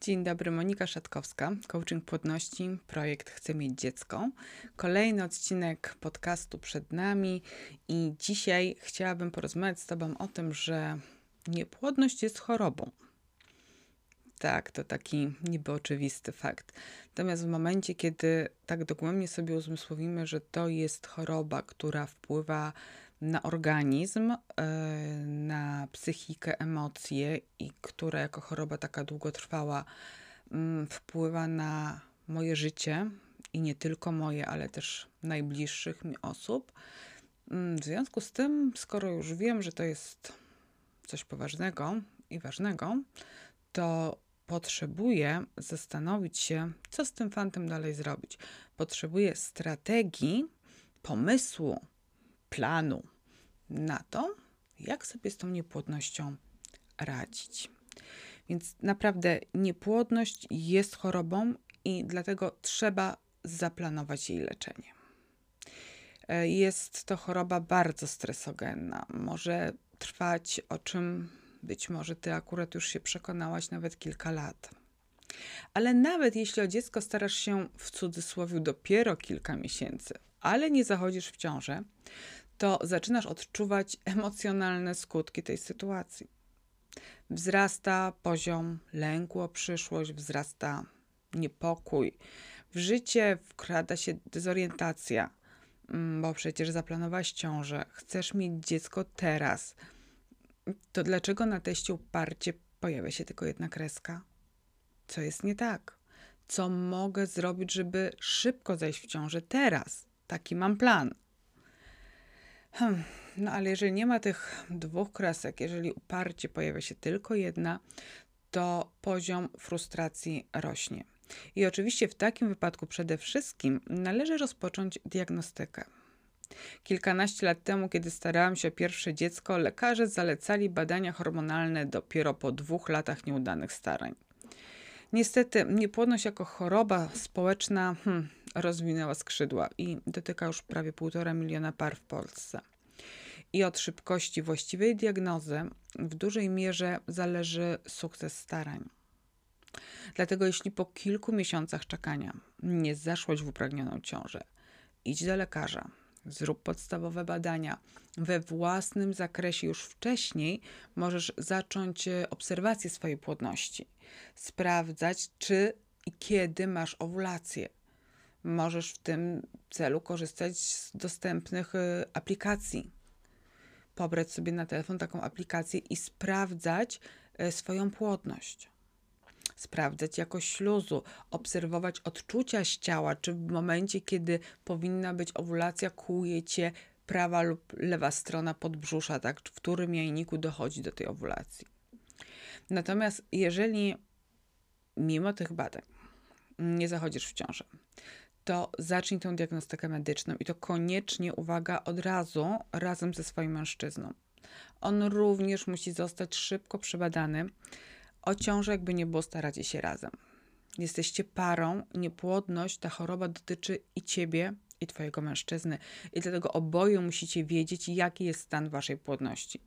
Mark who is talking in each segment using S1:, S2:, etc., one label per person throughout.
S1: Dzień dobry, Monika Szatkowska, coaching płodności, projekt Chcę mieć dziecko. Kolejny odcinek podcastu przed nami i dzisiaj chciałabym porozmawiać z Tobą o tym, że niepłodność jest chorobą. Tak, to taki niby oczywisty fakt. Natomiast w momencie, kiedy tak dogłębnie sobie uzmysłowimy, że to jest choroba, która wpływa na organizm, e, na psychikę, emocje i która jako choroba taka długotrwała mm, wpływa na moje życie i nie tylko moje, ale też najbliższych mi osób. Mm, w związku z tym, skoro już wiem, że to jest coś poważnego i ważnego, to potrzebuję zastanowić się, co z tym fantem dalej zrobić. Potrzebuję strategii, pomysłu, planu na to, jak sobie z tą niepłodnością radzić. Więc naprawdę niepłodność jest chorobą i dlatego trzeba zaplanować jej leczenie. E, jest to choroba bardzo stresogenna. Może trwać, o czym być może ty akurat już się przekonałaś, nawet kilka lat. Ale nawet jeśli o dziecko starasz się w cudzysłowie dopiero kilka miesięcy, ale nie zachodzisz w ciążę, to zaczynasz odczuwać emocjonalne skutki tej sytuacji. Wzrasta poziom lęku o przyszłość, wzrasta niepokój. W życie wkrada się dezorientacja, mm, bo przecież zaplanowałaś ciążę, chcesz mieć dziecko teraz. To dlaczego na teście uparcie pojawia się tylko jedna kreska? Co jest nie tak? Co mogę zrobić, żeby szybko zejść w ciążę teraz? Taki mam plan. Hmm, no ale jeżeli nie ma tych dwóch kresek, jeżeli uparcie pojawia się tylko jedna, to poziom frustracji rośnie. I oczywiście w takim wypadku przede wszystkim należy rozpocząć diagnostykę. Kilkanaście lat temu, kiedy starałam się o pierwsze dziecko, lekarze zalecali badania hormonalne dopiero po dwóch latach nieudanych starań. Niestety, niepłodność jako choroba społeczna hmm, rozwinęła skrzydła i dotyka już prawie półtora miliona par w Polsce. I od szybkości właściwej diagnozy w dużej mierze zależy sukces starań. Dlatego, jeśli po kilku miesiącach czekania nie zaszłoś w upragnioną ciążę, idź do lekarza, zrób podstawowe badania. We własnym zakresie już wcześniej możesz zacząć e, obserwację swojej płodności, sprawdzać, czy i kiedy masz owulację możesz w tym celu korzystać z dostępnych y, aplikacji. Pobrać sobie na telefon taką aplikację i sprawdzać y, swoją płodność. Sprawdzać jakość śluzu, obserwować odczucia z ciała, czy w momencie, kiedy powinna być owulacja, kłuje cię prawa lub lewa strona podbrzusza, tak? w którym jajniku dochodzi do tej owulacji. Natomiast jeżeli mimo tych badań nie zachodzisz w ciążę, to zacznij tą diagnostykę medyczną i to koniecznie, uwaga, od razu razem ze swoim mężczyzną. On również musi zostać szybko przebadany. O ciążę jakby nie było, staracie się razem. Jesteście parą, niepłodność, ta choroba dotyczy i ciebie, i twojego mężczyzny. I dlatego oboje musicie wiedzieć, jaki jest stan waszej płodności.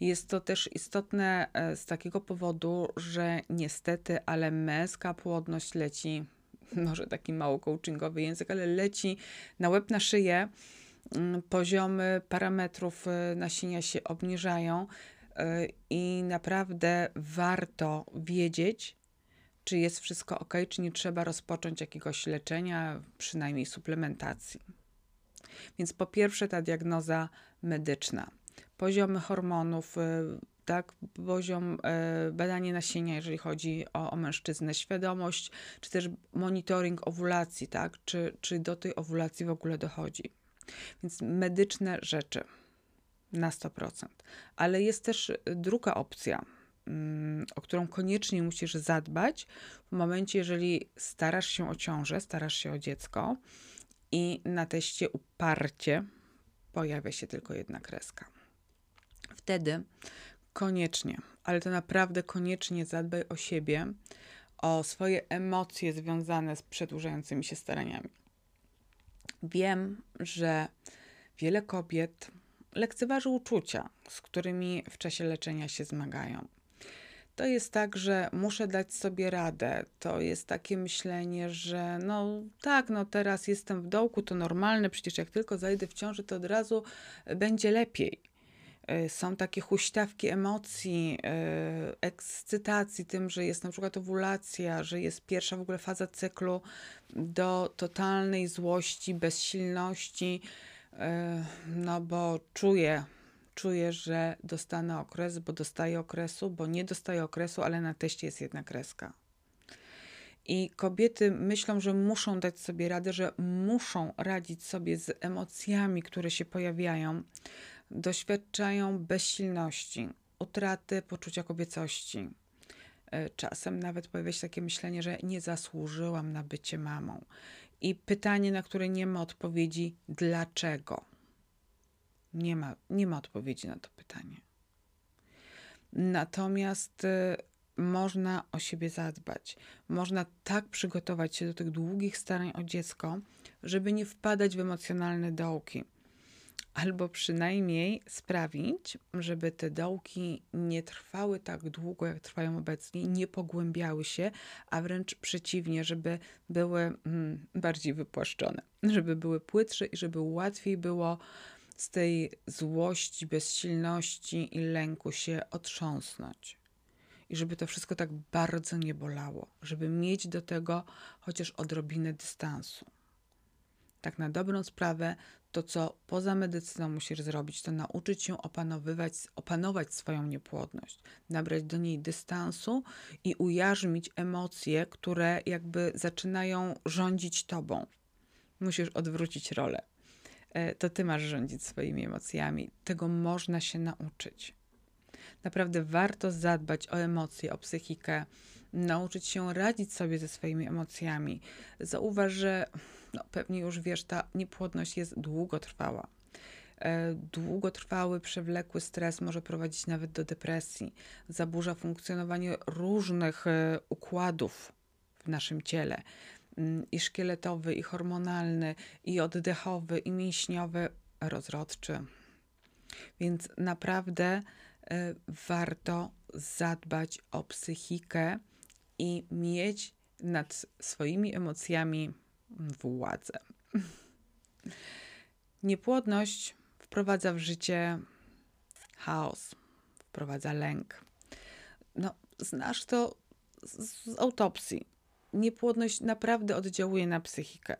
S1: Jest to też istotne e, z takiego powodu, że niestety, ale męska płodność leci może taki mało coachingowy język, ale leci na łeb, na szyję. Mm, poziomy parametrów y, nasienia się obniżają y, i naprawdę warto wiedzieć, czy jest wszystko ok, czy nie trzeba rozpocząć jakiegoś leczenia, przynajmniej suplementacji. Więc po pierwsze ta diagnoza medyczna. Poziomy hormonów, y, tak, poziom e, badanie nasienia, jeżeli chodzi o, o mężczyznę, świadomość, czy też monitoring owulacji, tak, czy, czy do tej owulacji w ogóle dochodzi. Więc medyczne rzeczy na 100%. Ale jest też druga opcja, mm, o którą koniecznie musisz zadbać w momencie, jeżeli starasz się o ciążę, starasz się o dziecko i na teście uparcie pojawia się tylko jedna kreska. Wtedy koniecznie, ale to naprawdę koniecznie zadbaj o siebie, o swoje emocje związane z przedłużającymi się staraniami. Wiem, że wiele kobiet lekceważy uczucia, z którymi w czasie leczenia się zmagają. to jest tak, że muszę dać sobie radę. To jest takie myślenie, że no tak, no teraz jestem w dołku, to normalne, przecież jak tylko zajdę w ciąży, to od razu będzie lepiej. E, są takie huśtawki emocji, e, ekscytacji tym, że jest na przykład owulacja, że jest pierwsza w ogóle faza cyklu do totalnej złości, bezsilności, e, no bo czuję, czuję, że dostanę okres, bo dostaję okresu, bo nie dostaję okresu, ale na teście jest jedna kreska. I kobiety myślą, że muszą dać sobie radę, że muszą radzić sobie z emocjami, które się pojawiają. Doświadczają bezsilności, utraty poczucia kobiecości. E, czasem nawet pojawia się takie myślenie, że nie zasłużyłam na bycie mamą. I pytanie, na które nie ma odpowiedzi, dlaczego? Nie ma, nie ma odpowiedzi na to pytanie. Natomiast y, można o siebie zadbać. Można tak przygotować się do tych długich starań o dziecko, żeby nie wpadać w emocjonalne dołki. Albo przynajmniej sprawić, żeby te dołki nie trwały tak długo, jak trwają obecnie, nie pogłębiały się, a wręcz przeciwnie, żeby były mm, bardziej wypłaszczone, żeby były płytsze i żeby łatwiej było z tej złości, bezsilności i lęku się otrząsnąć. I żeby to wszystko tak bardzo nie bolało, żeby mieć do tego chociaż odrobinę dystansu. Tak na dobrą sprawę, to co poza medycyną musisz zrobić, to nauczyć się opanowywać, opanować swoją niepłodność, nabrać do niej dystansu i ujarzmić emocje, które jakby zaczynają rządzić tobą. Musisz odwrócić rolę. E, to ty masz rządzić swoimi emocjami. Tego można się nauczyć. Naprawdę warto zadbać o emocje, o psychikę, nauczyć się radzić sobie ze swoimi emocjami. Zauważ, że no, pewnie już wiesz, ta niepłodność jest długotrwała. E, długotrwały, przewlekły stres może prowadzić nawet do depresji, zaburza funkcjonowanie różnych e, układów w naszym ciele. Mm, i szkieletowy, i hormonalny, i oddechowy, i mięśniowy, rozrodczy. Więc naprawdę y, warto zadbać o psychikę i mieć nad swoimi emocjami władzę. Niepłodność wprowadza w życie chaos, wprowadza lęk. No, znasz to z, autopsji niepłodność naprawdę oddziałuje na psychikę.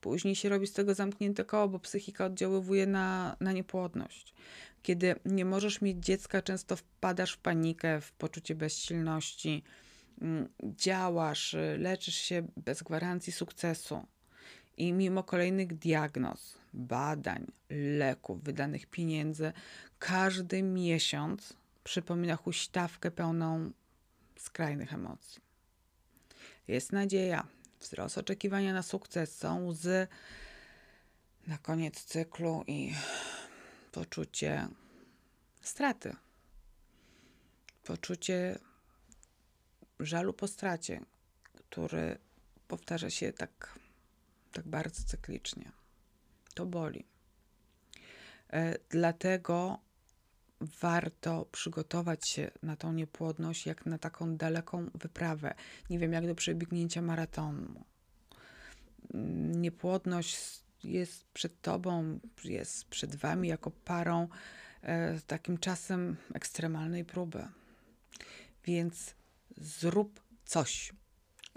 S1: Później się robi z tego zamknięte koło, bo psychika oddziaływuje na, na niepłodność. Kiedy nie możesz mieć dziecka, często wpadasz w panikę, w poczucie bezsilności, działasz, leczysz się bez gwarancji sukcesu. I mimo kolejnych diagnoz, badań, leków, wydanych pieniędzy, każdy miesiąc przypomina huśtawkę pełną skrajnych emocji. Jest nadzieja, wzrost oczekiwania na sukces, są łzy na koniec cyklu i poczucie straty. Poczucie żalu po stracie, który powtarza się tak, tak bardzo cyklicznie. To boli. E, dlatego warto przygotować się na tą niepłodność jak na taką daleką wyprawę. Nie wiem, jak do przebiegnięcia maratonu. Niepłodność jest przed tobą, jest przed wami jako parą e, takim czasem ekstremalnej próby. Więc zrób coś,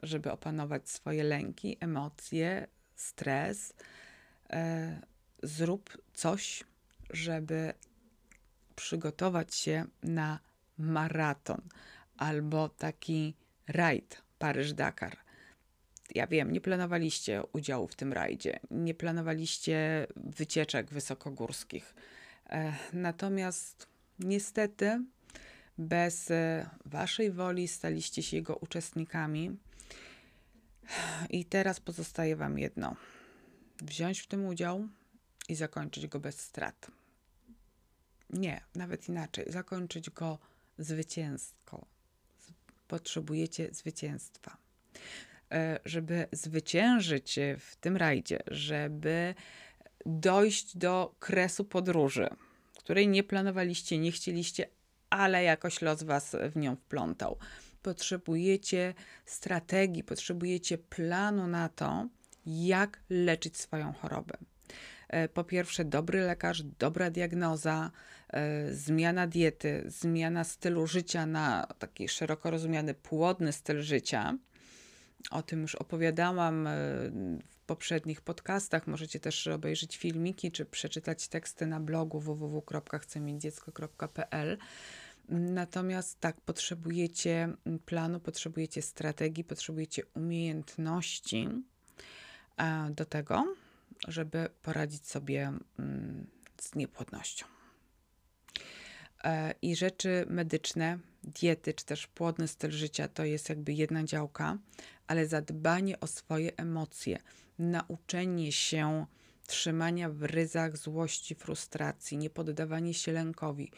S1: żeby opanować swoje lęki, emocje, stres. E, zrób coś, żeby przygotować się na maraton albo taki rajd Paryż-Dakar. Ja wiem, nie planowaliście udziału w tym rajdzie, nie planowaliście wycieczek wysokogórskich. E, natomiast niestety bez e, waszej woli staliście się jego uczestnikami. I teraz pozostaje wam jedno: wziąć w tym udział i zakończyć go bez strat. Nie, nawet inaczej. Zakończyć go zwycięsko. Potrzebujecie zwycięstwa. E, żeby zwyciężyć w tym rajdzie, żeby dojść do kresu podróży, której nie planowaliście, nie chcieliście, ale jakoś los was w nią wplątał. Potrzebujecie strategii, potrzebujecie planu na to, jak leczyć swoją chorobę. E, po pierwsze, dobry lekarz, dobra diagnoza, e, zmiana diety, zmiana stylu życia na taki szeroko rozumiany płodny styl życia. O tym już opowiadałam e, poprzednich podcastach. Możecie też obejrzeć filmiki czy przeczytać teksty na blogu www.chcemiecidziecko.pl. Natomiast tak, potrzebujecie planu, potrzebujecie strategii, potrzebujecie umiejętności do tego, żeby poradzić sobie mm, z niepłodnością. E, I rzeczy medyczne, diety, czy też płodny styl życia to jest jakby jedna działka, ale zadbanie o swoje emocje, nauczenie się trzymania w ryzach złości, frustracji, nie poddawanie się lękowi,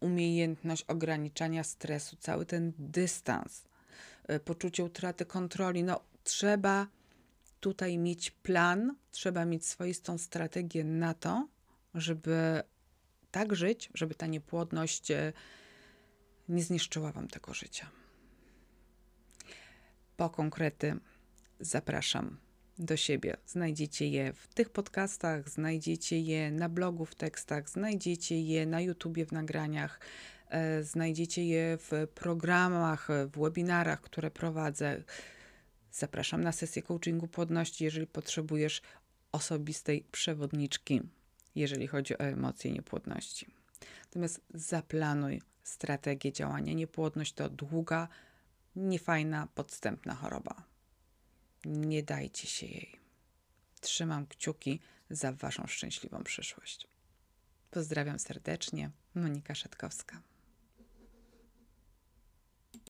S1: umiejętność ograniczania stresu, cały ten dystans, e, poczucie utraty kontroli. No, trzeba tutaj mieć plan, trzeba mieć swoistą strategię na to, żeby tak żyć, żeby ta niepłodność e, nie zniszczyła Wam tego życia. Po konkrety zapraszam do siebie. Znajdziecie je w tych podcastach, znajdziecie je na blogu w tekstach, znajdziecie je na YouTubie w nagraniach, e, znajdziecie je w programach, w webinarach, które prowadzę. Zapraszam na sesję coachingu płodności, jeżeli potrzebujesz osobistej przewodniczki, jeżeli chodzi o emocje niepłodności. Natomiast zaplanuj strategię działania. Niepłodność to długa, niefajna, podstępna choroba. Nie dajcie się jej. Trzymam kciuki za Waszą szczęśliwą przyszłość. Pozdrawiam serdecznie, Monika Szatkowska.